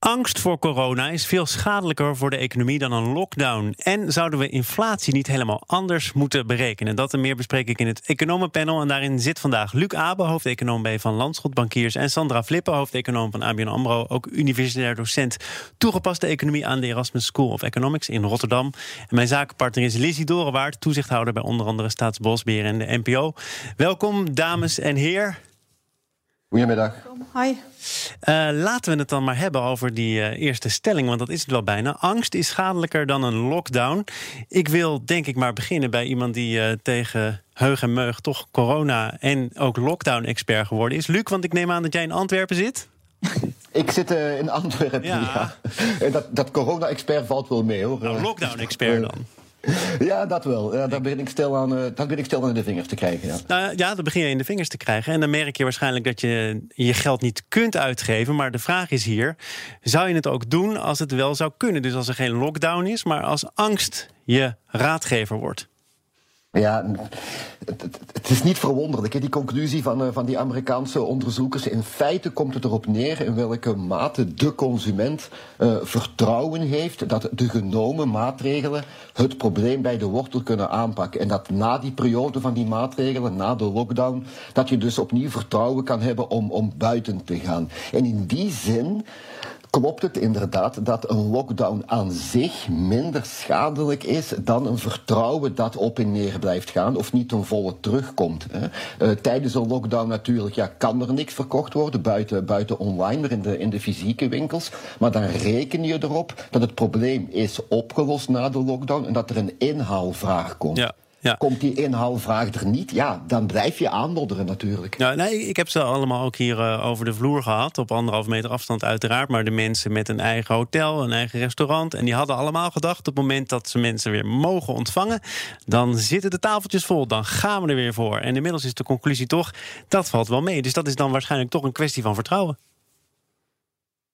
Angst voor corona is veel schadelijker voor de economie dan een lockdown. En zouden we inflatie niet helemaal anders moeten berekenen? Dat en meer bespreek ik in het economenpanel. En daarin zit vandaag Luc Abe, hoofdeconoom bij Van Landschot Bankiers... en Sandra Flippen, hoofdeconoom van ABN AMRO... ook universitair docent toegepaste economie aan de Erasmus School of Economics in Rotterdam. En mijn zakenpartner is Lizzie Dorenwaard, toezichthouder... bij onder andere Staatsbosbeheer en de NPO. Welkom, dames en heren. Goedemiddag. Hi. Uh, laten we het dan maar hebben over die uh, eerste stelling, want dat is het wel bijna. Angst is schadelijker dan een lockdown. Ik wil denk ik maar beginnen bij iemand die uh, tegen heug en meug toch corona en ook lockdown-expert geworden is. Luc, want ik neem aan dat jij in Antwerpen zit. Ik zit in Antwerpen, ja. ja. Dat, dat corona-expert valt wel mee hoor. Nou, lockdown-expert dan. Ja, dat wel. Ja, daar, ben ik stil aan, uh, daar ben ik stil aan de vingers te krijgen. Ja. Nou, ja, dan begin je in de vingers te krijgen. En dan merk je waarschijnlijk dat je je geld niet kunt uitgeven. Maar de vraag is hier: zou je het ook doen als het wel zou kunnen? Dus als er geen lockdown is, maar als angst je raadgever wordt. Ja, het, is niet verwonderlijk, die conclusie van, eh, van die Amerikaanse onderzoekers. In feite komt het erop neer in welke mate de consument uh, vertrouwen heeft dat de genomen maatregelen het probleem bij de wortel kunnen aanpakken. En dat na die periode van die maatregelen, na de lockdown, dat je dus opnieuw vertrouwen kan hebben om, om buiten te gaan. En in die zin klopt het inderdaad dat een lockdown aan zich minder schadelijk is dan een vertrouwen dat op en neer blijft gaan of niet ten volle terugkomt. Hè. Uh, tijdens een lockdown natuurlijk ja, kan er niks verkocht worden buiten, buiten online, maar in de, in de fysieke winkels. Maar dan reken je erop dat het probleem is opgelost na de lockdown en dat er een inhaalvraag komt. Ja. Ja. Komt die inhaalvraag er niet, ja, dan blijf je aanmodderen natuurlijk. Ja, nee, ik heb ze allemaal ook hier uh, over de vloer gehad. Op anderhalf meter afstand uiteraard. Maar de mensen met een eigen hotel, een eigen restaurant. En die hadden allemaal gedacht, op het moment dat ze mensen weer mogen ontvangen... dan zitten de tafeltjes vol, dan gaan we er weer voor. En inmiddels is de conclusie toch, dat valt wel mee. Dus dat is dan waarschijnlijk toch een kwestie van vertrouwen.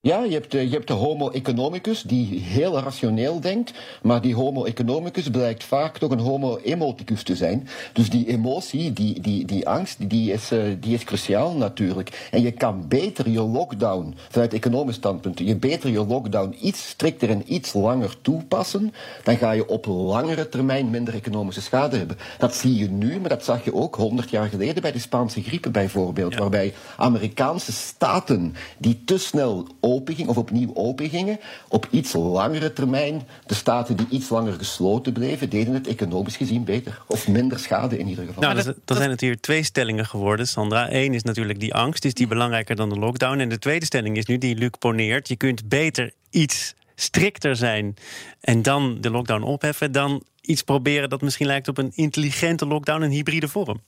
Ja, je hebt, de, je hebt de homo economicus die heel rationeel denkt, maar die homo economicus blijkt vaak toch een homo emoticus te zijn. Dus die emotie, die, die, die angst, die is, uh, die is cruciaal natuurlijk. En je kan beter je lockdown, vanuit economisch standpunt, je beter je lockdown iets strikter en iets langer toepassen, dan ga je op langere termijn minder economische schade hebben. Dat zie je nu, maar dat zag je ook honderd jaar geleden bij de Spaanse griepen bijvoorbeeld, ja. waarbij Amerikaanse staten die te snel openging, of opnieuw opengingen, op iets langere termijn, de staten die iets langer gesloten bleven, deden het economisch gezien beter. Of minder schade in ieder geval. Nou, dat, dat zijn het hier twee stellingen geworden, Sandra. Eén is natuurlijk die angst, is die belangrijker dan de lockdown. En de tweede stelling is nu die Luc poneert. Je kunt beter iets strikter zijn en dan de lockdown opheffen, dan iets proberen dat misschien lijkt op een intelligente lockdown, een hybride vorm.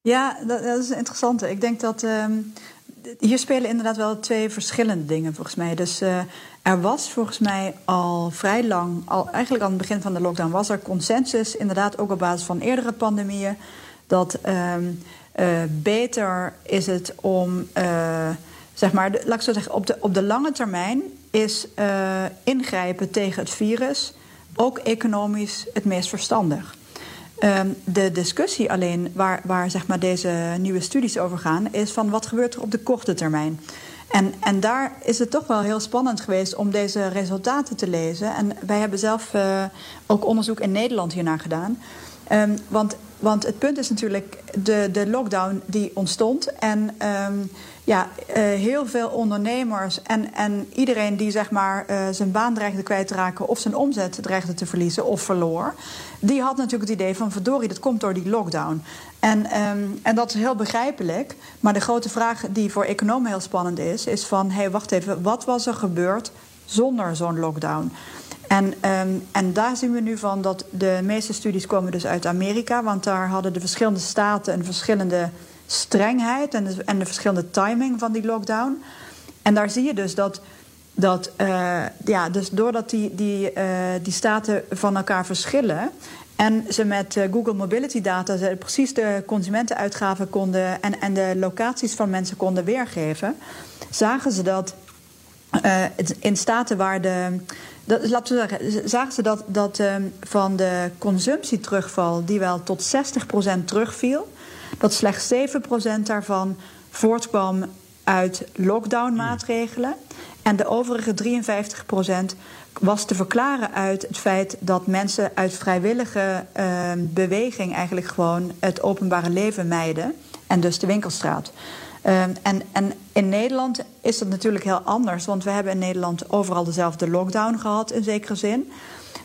Ja, dat, dat is interessant. Ik denk dat um, hier spelen inderdaad wel twee verschillende dingen volgens mij. Dus uh, er was volgens mij al vrij lang, al, eigenlijk aan het begin van de lockdown, was er consensus, inderdaad ook op basis van eerdere pandemieën, dat um, uh, beter is het om, uh, zeg maar, laat ik zo zeggen, op de, op de lange termijn is ingrijpen tegen het virus ook economisch het meest verstandig. Um, de discussie alleen waar, waar zeg maar deze nieuwe studies over gaan, is van wat gebeurt er op de korte termijn. En, en daar is het toch wel heel spannend geweest om deze resultaten te lezen. En wij hebben zelf uh, ook onderzoek in Nederland hiernaar gedaan. Um, want, want het punt is natuurlijk de, de lockdown die ontstond. En um, ja, uh, heel veel ondernemers en, en iedereen die zeg maar, uh, zijn baan dreigde kwijt te raken... of zijn omzet dreigde te verliezen of verloor... die had natuurlijk het idee van verdorie, dat komt door die lockdown. En, um, en dat is heel begrijpelijk. Maar de grote vraag die voor economen heel spannend is... is van, hé, hey, wacht even, wat was er gebeurd zonder zo'n lockdown? En, um, en daar zien we nu van dat de meeste studies komen dus uit Amerika... want daar hadden de verschillende staten een verschillende strengheid en de, en de verschillende timing van die lockdown. En daar zie je dus dat, dat uh, ja, dus doordat die, die, uh, die staten van elkaar verschillen, En ze met Google Mobility Data ze precies de consumentenuitgaven konden en, en de locaties van mensen konden weergeven, zagen ze dat in staten waar de dat, laten we zeggen, zagen ze dat, dat um, van de consumptieterugval, die wel tot 60% terugviel, dat slechts 7% daarvan voortkwam uit lockdown-maatregelen. En de overige 53% was te verklaren uit het feit dat mensen uit vrijwillige uh, beweging eigenlijk gewoon het openbare leven mijden. En dus de winkelstraat. Um, en, en in Nederland is dat natuurlijk heel anders, want we hebben in Nederland overal dezelfde lockdown gehad in zekere zin.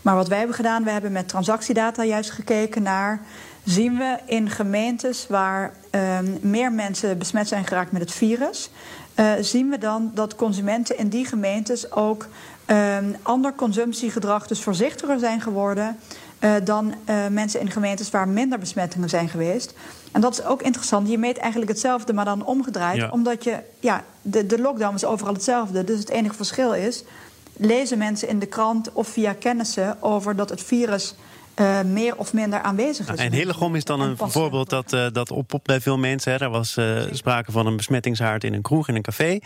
Maar wat wij hebben gedaan, we hebben met transactiedata juist gekeken naar. Zien we in gemeentes waar um, meer mensen besmet zijn geraakt met het virus, uh, zien we dan dat consumenten in die gemeentes ook um, ander consumptiegedrag, dus voorzichtiger zijn geworden. Uh, dan uh, mensen in gemeentes waar minder besmettingen zijn geweest. En dat is ook interessant. Je meet eigenlijk hetzelfde, maar dan omgedraaid. Ja. Omdat je, ja, de, de lockdown is overal hetzelfde. Dus het enige verschil is, lezen mensen in de krant of via kennissen over dat het virus uh, meer of minder aanwezig is. en Hillegom is dan een voorbeeld dat, uh, dat oppopt bij veel mensen. Hè. Er was uh, sprake van een besmettingshaard in een kroeg, in een café.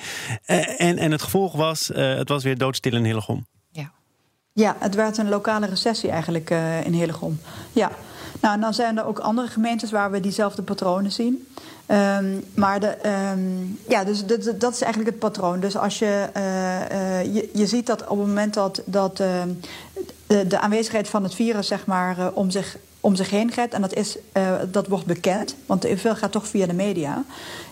en, en het gevolg was, het was weer doodstil in Hillegom. Ja. ja, het werd een lokale recessie eigenlijk in Hillegom. Ja. Nou, dan zijn er ook andere gemeentes waar we diezelfde patronen zien. Um, maar de, um, ja, dus dat, is eigenlijk het patroon. Dus als je, uh, uh, je, je ziet dat op het moment dat, dat uh, de, de, aanwezigheid van het virus zeg maar, om zich om zich heen gaat, en dat, is, uh, dat wordt bekend, want veel gaat toch via de media,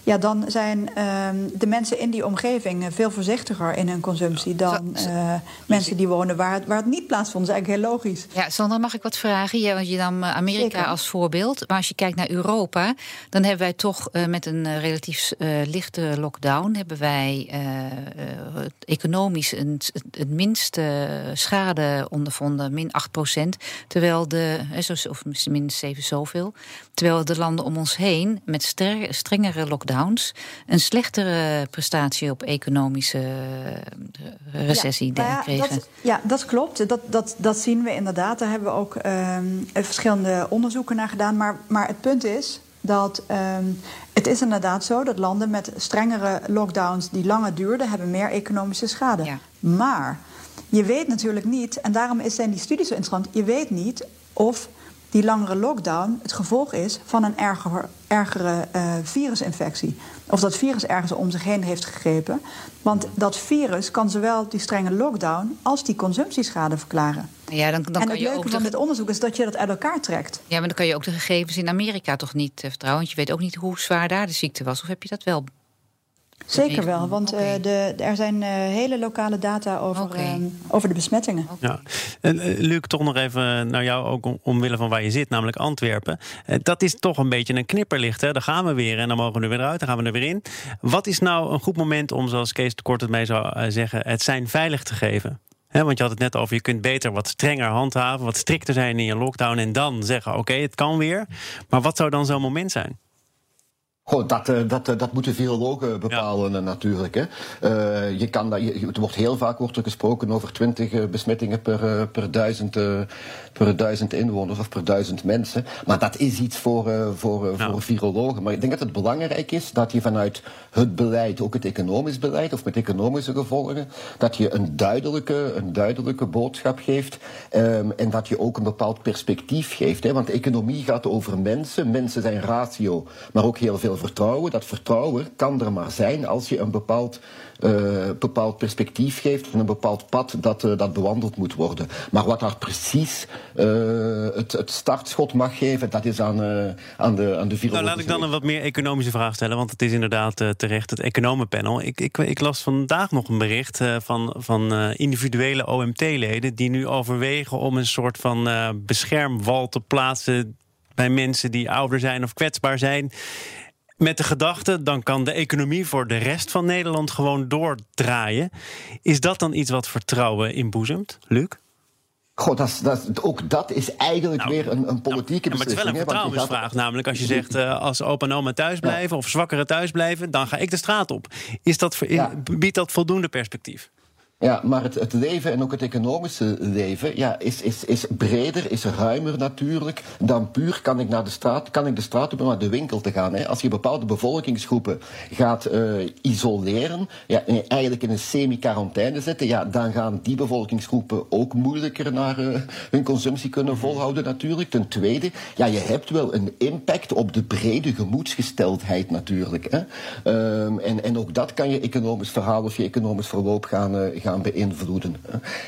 ja, dan zijn uh, de mensen in die omgeving veel voorzichtiger in hun consumptie dan uh, mensen die wonen waar het, waar het niet plaatsvond. Dat is eigenlijk heel logisch. Ja, Sandra, mag ik wat vragen? Ja, want je nam Amerika Zeker. als voorbeeld, maar als je kijkt naar Europa, dan hebben wij toch met een relatief lichte lockdown, hebben wij economisch een, het minste schade ondervonden, min 8 procent, terwijl de, of minstens zeven zoveel. Terwijl de landen om ons heen met strengere lockdowns een slechtere prestatie op economische eh, recessie ja, ja, kregen. Dat, ja, dat klopt. Dat, dat, dat zien we inderdaad. Daar hebben we ook um, verschillende onderzoeken naar gedaan. Maar, maar het punt is dat um, het is inderdaad zo dat landen met strengere lockdowns die langer duurden, hebben meer economische schade. Ja. Maar je weet natuurlijk niet, en daarom zijn die studies zo interessant, je weet niet of die langere lockdown het gevolg is van een erger, ergere uh, virusinfectie. Of dat virus ergens om zich heen heeft gegrepen. Want dat virus kan zowel die strenge lockdown als die consumptieschade verklaren. Ja, dan, dan en kan het je leuke ook van dit onderzoek is dat je dat uit elkaar trekt. Ja, maar dan kan je ook de gegevens in Amerika toch niet uh, vertrouwen. Want je weet ook niet hoe zwaar daar de ziekte was. Of heb je dat wel Zeker wel, want okay. uh, de, er zijn uh, hele lokale data over, okay. uh, over de besmettingen. Ja. En, uh, Luc, toch nog even naar jou, ook om, omwille van waar je zit, namelijk Antwerpen. dat is toch een beetje een knipperlicht. Hè? Daar gaan we weer en dan mogen we er weer uit, dan gaan we er weer in. Wat is nou een goed moment om, zoals Kees de Kort het mij zou zeggen, het zijn veilig te geven? He, want je had het net over, je kunt beter wat strenger handhaven, wat strikter zijn in je lockdown en dan zeggen, oké, okay, het kan weer. Maar wat zou dan zo'n moment zijn? Goh, dat, dat, dat moeten virologen bepalen ja. natuurlijk. Hè. Uh, je kan dat, je, er wordt heel vaak wordt er gesproken over 20 besmettingen per, per, duizend, per duizend inwoners of per duizend mensen. Maar dat is iets voor, voor, ja. voor virologen. Maar ik denk dat het belangrijk is dat je vanuit het beleid, ook het economisch beleid of met economische gevolgen, dat je een duidelijke, een duidelijke boodschap geeft um, en dat je ook een bepaald perspectief geeft. Hè. Want economie gaat over mensen. Mensen zijn ratio, maar ook heel veel vertrouwen. Dat vertrouwen kan er maar zijn als je een bepaald, uh, bepaald perspectief geeft en een bepaald pad dat, uh, dat bewandeld moet worden. Maar wat daar precies uh, het, het, startschot mag geven, dat is aan, aan de, aan de virologische Nou, laat ik dan een wat meer economische vraag stellen, want het is inderdaad terecht het economenpanel. Ik, ik, ik, las vandaag nog een bericht van, van individuele OMT-leden die nu overwegen om een soort van beschermwal te plaatsen bij mensen die ouder zijn of kwetsbaar zijn. Met de gedachte, dan kan de economie voor de rest van Nederland gewoon doordraaien. Is dat dan iets wat vertrouwen inboezemt, Luc? God, dat, dat, ook dat is eigenlijk nou, weer een, een politieke nou, beslissing. Maar het is wel een vertrouwensvraag. Gaat... Namelijk als je zegt, uh, als opa en oma thuis blijven... Ja. of zwakkeren thuis blijven, dan ga ik de straat op. Is dat, ja. Biedt dat voldoende perspectief? Ja, maar het, het leven en ook het economische leven ja, is, is, is breder, is ruimer natuurlijk dan puur kan ik naar de straat, kan ik de straat op naar de winkel te gaan. Hè. Als je bepaalde bevolkingsgroepen gaat uh, isoleren, ja, en eigenlijk in een semi-quarantaine zetten, ja, dan gaan die bevolkingsgroepen ook moeilijker naar uh, hun consumptie kunnen volhouden natuurlijk. Ten tweede, ja, je hebt wel een impact op de brede gemoedsgesteldheid natuurlijk. Hè. Um, en, en ook dat kan je economisch verhaal of je economisch verloop gaan, uh, gaan gaan beïnvloeden.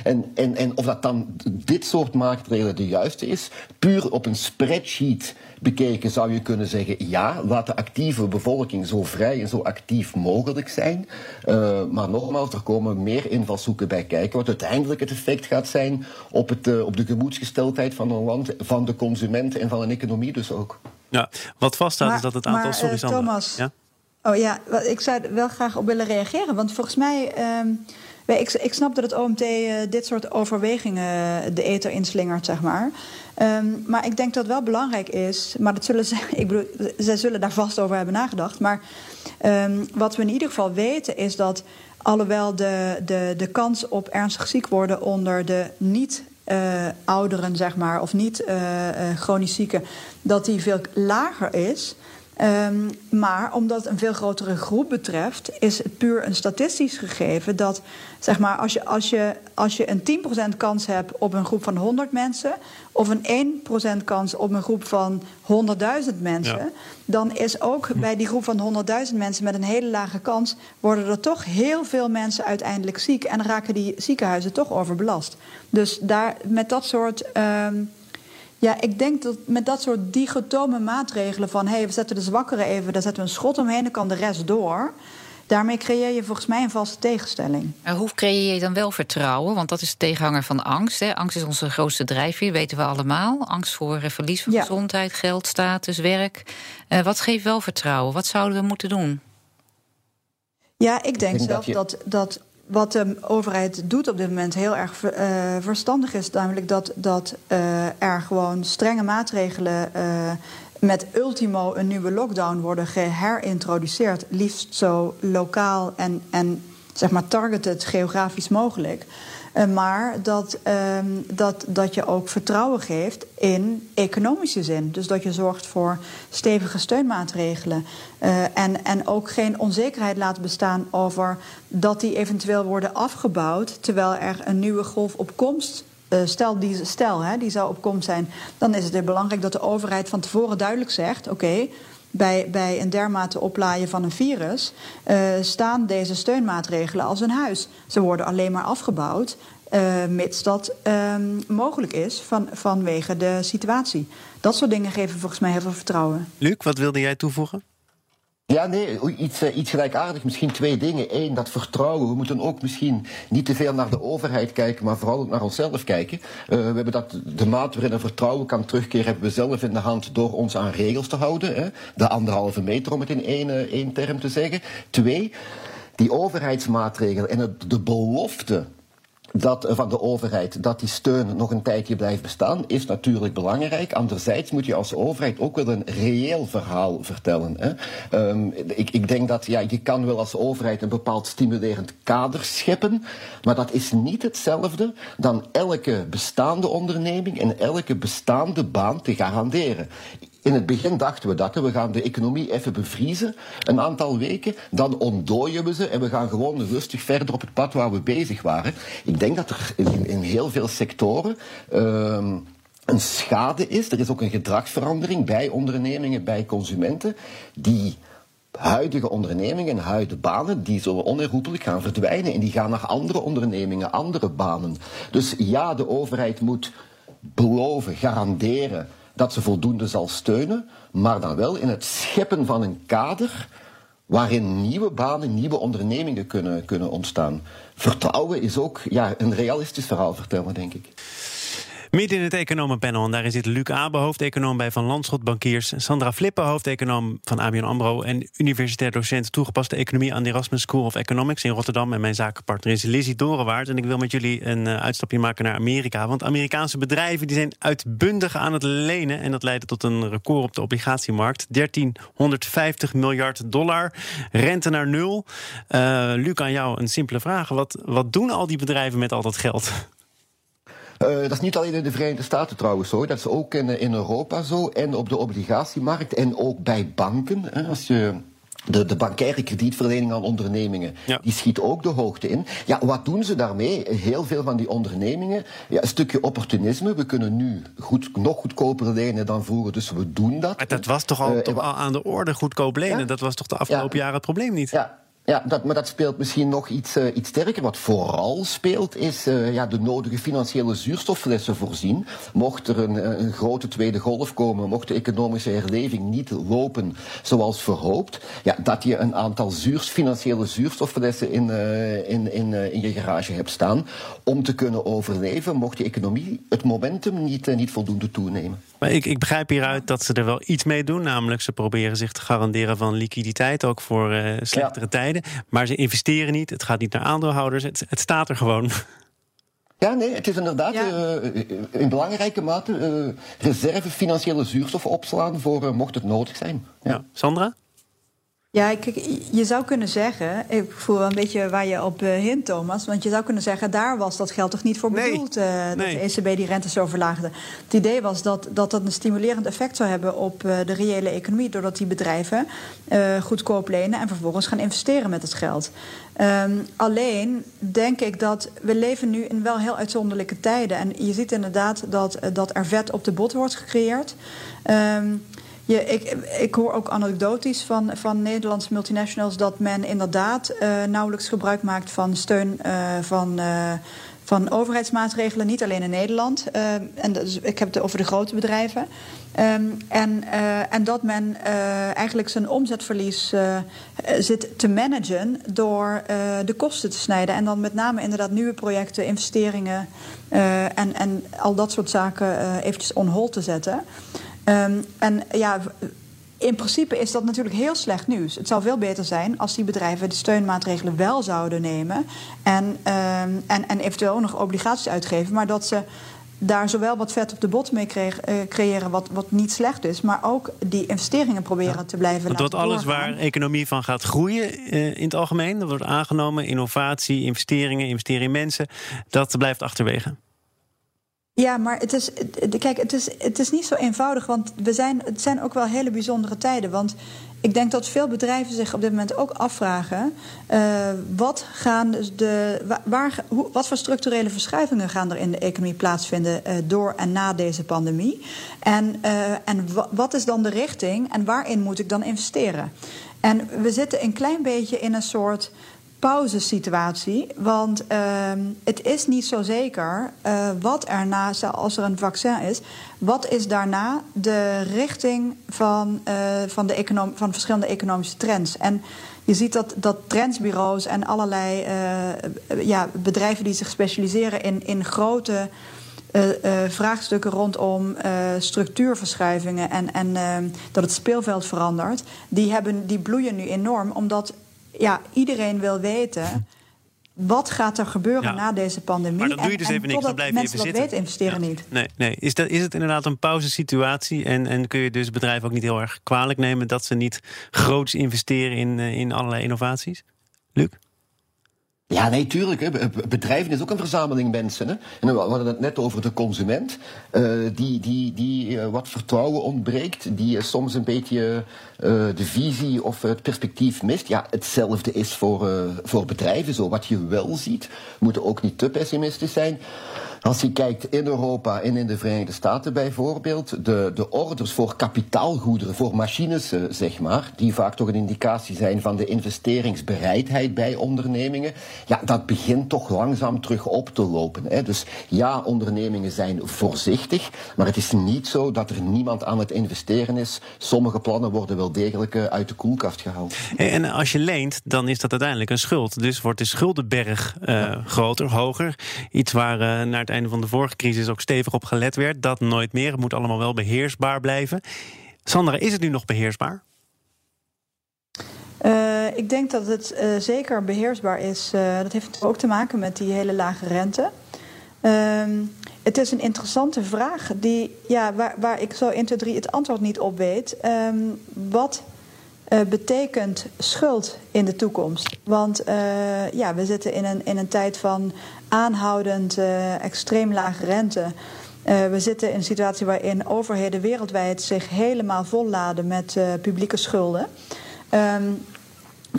En, en, en of dat dan dit soort maatregelen de juiste is, puur op een spreadsheet bekeken zou je kunnen zeggen: ja, laat de actieve bevolking zo vrij en zo actief mogelijk zijn. Uh, maar nogmaals, er komen meer invalshoeken bij kijken, wat uiteindelijk het effect gaat zijn op, het, uh, op de gemoedsgesteldheid van een land, van de consument en van een economie dus ook. Ja, wat vaststaat maar, is dat het aantal. Maar, sorry, uh, Thomas. Ja? Oh ja, ik zou er wel graag op willen reageren. Want volgens mij. Um, ik, ik, snap dat het OMT uh, dit soort overwegingen de ether inslingert, zeg maar. Um, maar ik denk dat het wel belangrijk is. Maar dat zullen ze, ik bedoel, zij zullen daar vast over hebben nagedacht. Maar um, wat we in ieder geval weten is dat. Alhoewel de, de, de kans op ernstig ziek worden onder de niet uh, ouderen, zeg maar, of niet uh, chronisch zieken, dat die veel lager is. Um, maar omdat het een veel grotere groep betreft, is het puur een statistisch gegeven dat zeg maar, als, je, als, je, als je een 10% kans hebt op een groep van 100 mensen, of een 1% kans op een groep van 100.000 mensen, ja. dan is ook hm. bij die groep van 100.000 mensen met een hele lage kans, worden er toch heel veel mensen uiteindelijk ziek en raken die ziekenhuizen toch overbelast. Dus daar met dat soort. Um, ja, ik denk dat met dat soort digotome maatregelen van... hé, hey, we zetten de zwakkeren even, daar zetten we een schot omheen... dan kan de rest door. Daarmee creëer je volgens mij een vaste tegenstelling. En hoe creëer je dan wel vertrouwen? Want dat is de tegenhanger van angst. Hè? Angst is onze grootste drijfveer, weten we allemaal. Angst voor verlies van ja. gezondheid, geld, status, werk. Uh, wat geeft wel vertrouwen? Wat zouden we moeten doen? Ja, ik denk, ik denk zelf dat, je... dat, dat wat de overheid doet op dit moment heel erg uh, verstandig is. Namelijk dat, dat uh, er gewoon strenge maatregelen uh, met ultimo een nieuwe lockdown worden geherintroduceerd. Liefst zo lokaal en, en zeg maar targeted geografisch mogelijk. Uh, maar dat, um, dat, dat je ook vertrouwen geeft in economische zin. Dus dat je zorgt voor stevige steunmaatregelen. Uh, en, en ook geen onzekerheid laat bestaan over dat die eventueel worden afgebouwd. terwijl er een nieuwe golf op komst uh, stel, die, stel hè, die zou op komst zijn, dan is het belangrijk dat de overheid van tevoren duidelijk zegt: oké, bij, bij een dermate oplaaien van een virus uh, staan deze steunmaatregelen als een huis. Ze worden alleen maar afgebouwd. Uh, mits dat uh, mogelijk is van, vanwege de situatie. Dat soort dingen geven volgens mij heel veel vertrouwen. Luc, wat wilde jij toevoegen? Ja, nee, iets, iets gelijkaardig. Misschien twee dingen. Eén, dat vertrouwen. We moeten ook misschien niet te veel naar de overheid kijken, maar vooral ook naar onszelf kijken. Uh, we hebben dat, de maat waarin er vertrouwen kan terugkeren, hebben we zelf in de hand door ons aan regels te houden. Hè? De anderhalve meter, om het in één, uh, één term te zeggen. Twee, die overheidsmaatregelen en het, de belofte dat, van de overheid dat die steun nog een tijdje blijft bestaan, is natuurlijk belangrijk. Anderzijds moet je als overheid ook wel een reëel verhaal vertellen. Hè. Um, ik, ik denk dat ja, je kan wel als overheid een bepaald stimulerend kader scheppen, maar dat is niet hetzelfde dan elke bestaande onderneming en elke bestaande baan te garanderen. In het begin dachten we dat. We gaan de economie even bevriezen, een aantal weken. Dan ontdooien we ze en we gaan gewoon rustig verder op het pad waar we bezig waren. Ik denk dat er in, in heel veel sectoren. Uh, een schade is. Er is ook een gedragsverandering bij ondernemingen, bij consumenten, die huidige ondernemingen en huidige banen, die zullen onherroepelijk gaan verdwijnen en die gaan naar andere ondernemingen, andere banen. Dus ja, de overheid moet beloven, garanderen dat ze voldoende zal steunen, maar dan wel in het scheppen van een kader waarin nieuwe banen, nieuwe ondernemingen kunnen, kunnen ontstaan. Vertrouwen is ook ja, een realistisch verhaal vertellen, denk ik. Midden in het economenpanel. En daarin zit Luc Abe, hoofdeconoom bij Van Landschot Bankiers. Sandra Flippen, hoofdeconoom van ABN AMRO. En universitair docent toegepaste economie aan de Erasmus School of Economics in Rotterdam. En mijn zakenpartner is Lizzie Dorenwaard. En ik wil met jullie een uh, uitstapje maken naar Amerika. Want Amerikaanse bedrijven die zijn uitbundig aan het lenen. En dat leidde tot een record op de obligatiemarkt. 1350 miljard dollar. Rente naar nul. Uh, Luc, aan jou een simpele vraag. Wat, wat doen al die bedrijven met al dat geld? Uh, dat is niet alleen in de Verenigde Staten trouwens zo. Dat is ook in, in Europa zo. En op de obligatiemarkt. En ook bij banken. Hè, als je. De, de bankaire kredietverlening aan ondernemingen, ja. die schiet ook de hoogte in. Ja, wat doen ze daarmee? Heel veel van die ondernemingen, ja, een stukje opportunisme. We kunnen nu goed, nog goedkoper lenen dan vroeger, dus we doen dat. Maar dat was toch al, uh, toch al aan de orde, goedkoop lenen? Ja? Dat was toch de afgelopen jaren het probleem niet? Ja, ja, dat, maar dat speelt misschien nog iets, uh, iets sterker. Wat vooral speelt, is uh, ja, de nodige financiële zuurstofflessen voorzien. Mocht er een, een, grote tweede golf komen, mocht de economische herleving niet lopen zoals verhoopt, ja, dat je een aantal financiële zuurstofflessen in, in, in, in je garage hebt staan om te kunnen overleven, mocht de economie het momentum niet, niet voldoende toenemen. Maar ik, ik begrijp hieruit dat ze er wel iets mee doen. Namelijk, ze proberen zich te garanderen van liquiditeit, ook voor uh, slechtere ja. tijden. Maar ze investeren niet, het gaat niet naar aandeelhouders, het, het staat er gewoon. Ja, nee, het is inderdaad ja. uh, in belangrijke mate uh, reserve financiële zuurstof opslaan voor uh, mocht het nodig zijn. Ja. ja. Sandra? Ja, je zou kunnen zeggen, ik voel een beetje waar je op hint, Thomas. Want je zou kunnen zeggen, daar was dat geld toch niet voor bedoeld, nee. uh, dat nee. de ECB die rente zo verlaagde. Het idee was dat, dat dat een stimulerend effect zou hebben op uh, de reële economie, doordat die bedrijven uh, goedkoop lenen en vervolgens gaan investeren met het geld. Um, alleen denk ik dat we leven nu in wel heel uitzonderlijke tijden. En je ziet inderdaad dat, dat er vet op de bot wordt gecreëerd. Um, je, ik, ik hoor ook anekdotisch van, van Nederlandse multinationals dat men inderdaad uh, nauwelijks gebruik maakt van steun uh, van. Uh, van overheidsmaatregelen, niet alleen in Nederland. En ik heb het over de grote bedrijven. Um, en, en dat men eigenlijk zijn omzetverlies zit te managen door de kosten te snijden. En dan met name inderdaad nieuwe projecten, investeringen en, en al dat soort zaken eventjes on hold te zetten. Um, en ja, in principe is dat natuurlijk heel slecht nieuws. Het zou veel beter zijn als die bedrijven de steunmaatregelen wel zouden nemen. En, um, en, en eventueel nog obligaties uitgeven. Maar dat ze daar zowel wat vet op de bot mee uh, creëren, wat, wat niet slecht is, maar ook die investeringen proberen ja. te blijven Want laten alles doorgaan. waar economie van gaat groeien uh, in het algemeen, dat wordt aangenomen, innovatie, investeringen, investeren in mensen, dat blijft achterwege. Ja, maar het is, kijk, het is, het is niet zo eenvoudig. Want we zijn, het zijn ook wel hele bijzondere tijden. Want ik denk dat veel bedrijven zich op dit moment ook afvragen: uh, wat, gaan de, waar, hoe, wat voor structurele verschuivingen gaan er in de economie plaatsvinden uh, door en na deze pandemie? En, uh, en wat is dan de richting en waarin moet ik dan investeren? En we zitten een klein beetje in een soort pauzesituatie. Want uh, het is niet zo zeker uh, wat erna, als er een vaccin is, wat is daarna de richting van, uh, van, de van verschillende economische trends. En je ziet dat, dat trendsbureaus en allerlei ja, bedrijven die zich specialiseren in, in grote. Vraagstukken rondom structuurverschuivingen en, en dat het speelveld verandert, die, hebben, die bloeien nu enorm, omdat ja, iedereen wil weten. Wat gaat er gebeuren ja. na deze pandemie? Maar dan doe je dus en, even niks, dan blijf je even zitten. Weten, investeren ja. niet. Nee, nee. Is, dat, is het inderdaad een pauzesituatie? En, en kun je dus bedrijven ook niet heel erg kwalijk nemen... dat ze niet groots investeren in, in allerlei innovaties? Luc? Ja, nee, tuurlijk. Hè. Bedrijven is ook een verzameling mensen. Hè. En we hadden het net over de consument, uh, die, die, die uh, wat vertrouwen ontbreekt, die uh, soms een beetje de visie of het perspectief mist. Ja, hetzelfde is voor, voor bedrijven zo. Wat je wel ziet, moeten ook niet te pessimistisch zijn. Als je kijkt in Europa en in de Verenigde Staten bijvoorbeeld, de, de orders voor kapitaalgoederen, voor machines, zeg maar, die vaak toch een indicatie zijn van de investeringsbereidheid bij ondernemingen, ja, dat begint toch langzaam terug op te lopen. Hè. Dus ja, ondernemingen zijn voorzichtig, maar het is niet zo dat er niemand aan het investeren is. Sommige plannen worden wel degelijk uit de koelkast gehaald. En als je leent, dan is dat uiteindelijk een schuld. Dus wordt de schuldenberg uh, groter, hoger. Iets waar naar het einde van de vorige crisis ook stevig op gelet werd. Dat nooit meer. Het moet allemaal wel beheersbaar blijven. Sandra, is het nu nog beheersbaar? Uh, ik denk dat het uh, zeker beheersbaar is. Uh, dat heeft ook te maken met die hele lage rente. Ehm, het is een interessante vraag die, ja, waar, waar ik zo 1, 2, 3 het antwoord niet op weet. Um, wat betekent schuld in de toekomst? Want ja, we zitten in een, in een tijd van aanhoudend extreem lage rente. we zitten in een situatie waarin overheden wereldwijd zich helemaal volladen met publieke schulden.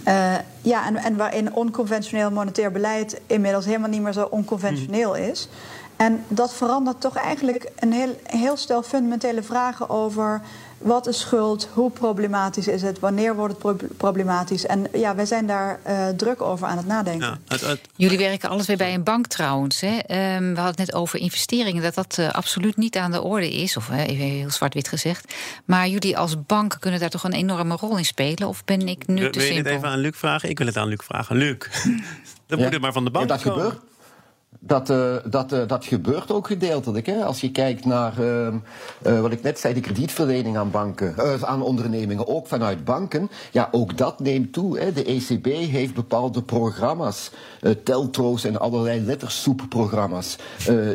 Uh, ja, en, en waarin onconventioneel monetair beleid inmiddels helemaal niet meer zo onconventioneel is. En dat verandert toch eigenlijk een heel, heel stel fundamentele vragen over wat is schuld, hoe problematisch is het, wanneer wordt het problematisch. En ja, wij zijn daar uh, druk over aan het nadenken. Ja, Jullie werken alles weer bij een bank trouwens. Hè? Um, we hadden het net over investeringen, dat dat uh, absoluut niet aan de orde is. Of uh, even heel zwart-wit gezegd. Maar jullie als bank kunnen daar toch een enorme rol in spelen? Of ben ik nu te wil simpel? Wil je het even aan Luc vragen? Ik wil het aan Luc vragen. Luc, dan ja. moet het maar van de bank ja, dat komen. Gebeurt. Dat, uh, dat, uh, dat gebeurt ook gedeeltelijk. Hè? Als je kijkt naar uh, wat ik net zei, de kredietverlening aan banken, aan ondernemingen, ook vanuit banken. Ja, ook dat neemt toe. Hè? De ECB heeft bepaalde programma's, teltro's en allerlei lettersoepprogramma's,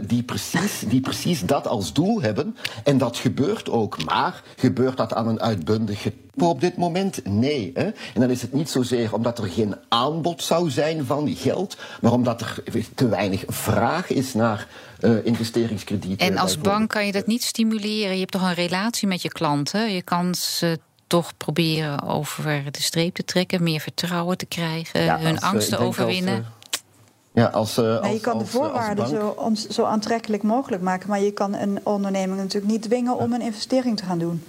die, precies, die precies dat als doel hebben. En dat gebeurt ook. Maar gebeurt dat aan een uitbundige op dit moment? Nee. Hè? En dan is het niet zozeer omdat er geen aanbod zou zijn van geld, maar omdat er te weinig vraag is naar uh, investeringskredieten. En als bank kan je dat niet stimuleren. Je hebt toch een relatie met je klanten. Je kan ze toch proberen over de streep te trekken, meer vertrouwen te krijgen, ja, hun angst te overwinnen. Als, uh, ja, als, uh, als, je kan als, de voorwaarden zo, om, zo aantrekkelijk mogelijk maken, maar je kan een onderneming natuurlijk niet dwingen om een investering te gaan doen.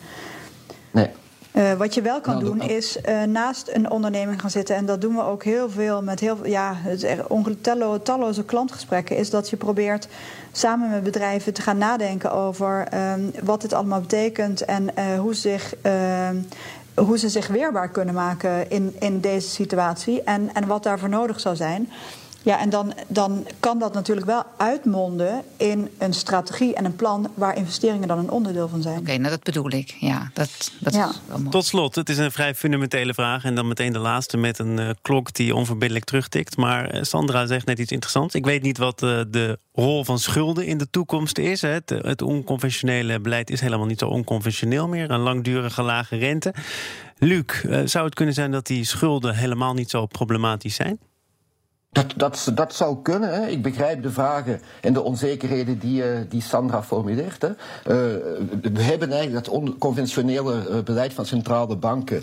Nee. Uh, wat je wel kan nou, doen is uh, naast een onderneming gaan zitten. En dat doen we ook heel veel met heel ja, tallo, talloze klantgesprekken. Is dat je probeert samen met bedrijven te gaan nadenken over uh, wat dit allemaal betekent en uh, hoe, zich, hoe ze zich weerbaar kunnen maken in, in deze situatie. En, en wat daarvoor nodig zou zijn. Ja, en dan, dan kan dat natuurlijk wel uitmonden in een strategie en een plan waar investeringen dan een onderdeel van zijn. Oké, okay, nou dat bedoel ik. Ja, dat, dat ja. is wel mooi. Tot slot, het is een vrij fundamentele vraag. En dan meteen de laatste met een uh, klok die onverbiddelijk terugtikt. Maar uh, Sandra zegt net iets interessants. Ik weet niet wat uh, de rol van schulden in de toekomst is. Hè. Het, het onconventionele beleid is helemaal niet zo onconventioneel meer. Een langdurige lage rente. Luc, zou het kunnen zijn dat die schulden helemaal niet zo problematisch zijn? Dat, dat, dat zou kunnen. Hè. Ik begrijp de vragen en de onzekerheden die, uh, die Sandra formuleert. Hè. Uh, we hebben eigenlijk dat onconventionele uh, beleid van centrale banken.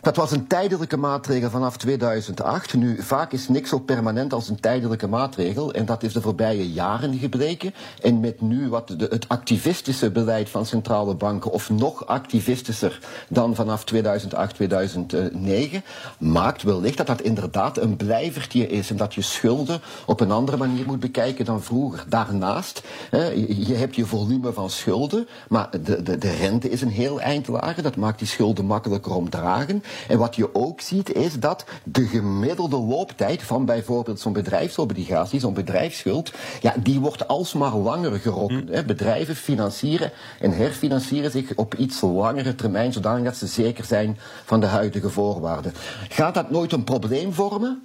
Dat was een tijdelijke maatregel vanaf 2008. Nu, vaak is niks zo permanent als een tijdelijke maatregel. En dat is de voorbije jaren gebleken. En met nu wat de, het activistische beleid van centrale banken, of nog activistischer dan vanaf 2008, 2009, maakt wellicht dat dat inderdaad een blijvertje is. En dat je schulden op een andere manier moet bekijken dan vroeger. Daarnaast, hè, je hebt je volume van schulden, maar de, de, de rente is een heel eind lager. Dat maakt die schulden makkelijker om dragen. En wat je ook ziet is dat de gemiddelde looptijd van bijvoorbeeld zo'n bedrijfsobligatie, zo'n bedrijfsschuld, ja, die wordt alsmaar langer gerokken. Mm. Bedrijven financieren en herfinancieren zich op iets langere termijn, zodanig dat ze zeker zijn van de huidige voorwaarden. Gaat dat nooit een probleem vormen?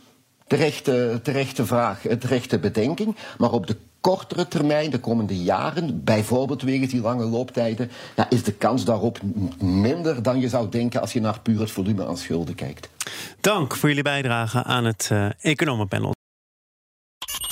Terechte, terechte vraag, terechte bedenking. Maar op de kortere termijn, de komende jaren, bijvoorbeeld wegens die lange looptijden, ja, is de kans daarop minder dan je zou denken als je naar puur het volume aan schulden kijkt. Dank voor jullie bijdrage aan het uh, Economenpanel.